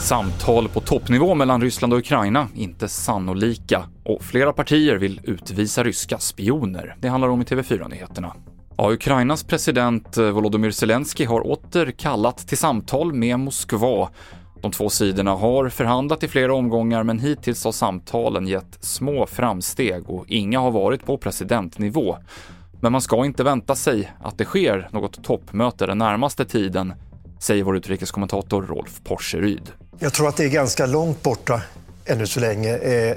Samtal på toppnivå mellan Ryssland och Ukraina inte sannolika och flera partier vill utvisa ryska spioner. Det handlar om i TV4-nyheterna. Ja, Ukrainas president eh, Volodymyr Zelensky har åter kallat till samtal med Moskva. De två sidorna har förhandlat i flera omgångar men hittills har samtalen gett små framsteg och inga har varit på presidentnivå. Men man ska inte vänta sig att det sker något toppmöte den närmaste tiden, säger vår utrikeskommentator Rolf Porseryd. Jag tror att det är ganska långt borta ännu så länge. Eh,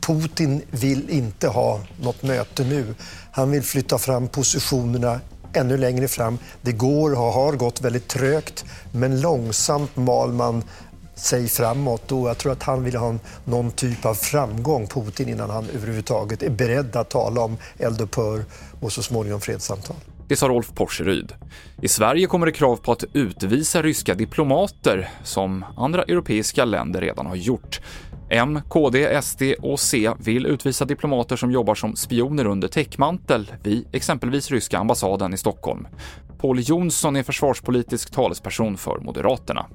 Putin vill inte ha något möte nu. Han vill flytta fram positionerna ännu längre fram. Det går och har gått väldigt trögt, men långsamt mal man sig framåt och jag tror att han vill ha någon typ av framgång, Putin, innan han överhuvudtaget är beredd att tala om eldupphör och så småningom fredssamtal. Det sa Rolf Porseryd. I Sverige kommer det krav på att utvisa ryska diplomater, som andra europeiska länder redan har gjort. M, KD, SD och C vill utvisa diplomater som jobbar som spioner under täckmantel vid exempelvis ryska ambassaden i Stockholm. Paul Jonsson är försvarspolitisk talesperson för Moderaterna.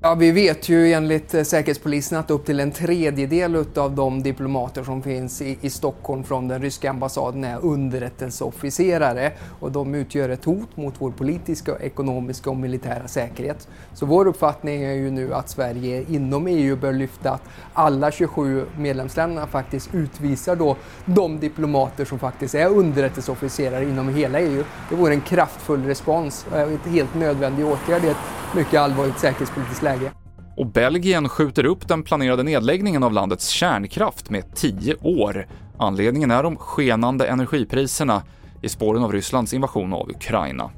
Ja, vi vet ju enligt eh, Säkerhetspolisen att upp till en tredjedel av de diplomater som finns i, i, Stockholm från den ryska ambassaden är underrättelseofficerare och de utgör ett hot mot vår politiska, ekonomiska och militära säkerhet. Så vår uppfattning är ju nu att Sverige inom EU bör lyfta att alla 27 medlemsländerna faktiskt utvisar då de diplomater som faktiskt är underrättelseofficerare inom hela EU. Det vore en kraftfull respons, eh, och en helt nödvändig åtgärd i ett mycket allvarligt säkerhetspolitiskt läge. Och Belgien skjuter upp den planerade nedläggningen av landets kärnkraft med 10 år. Anledningen är de skenande energipriserna i spåren av Rysslands invasion av Ukraina.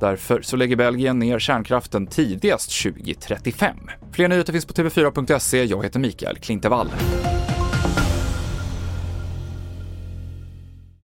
Därför så lägger Belgien ner kärnkraften tidigast 2035. Fler nyheter finns på tv4.se. Jag heter Mikael Klintevall.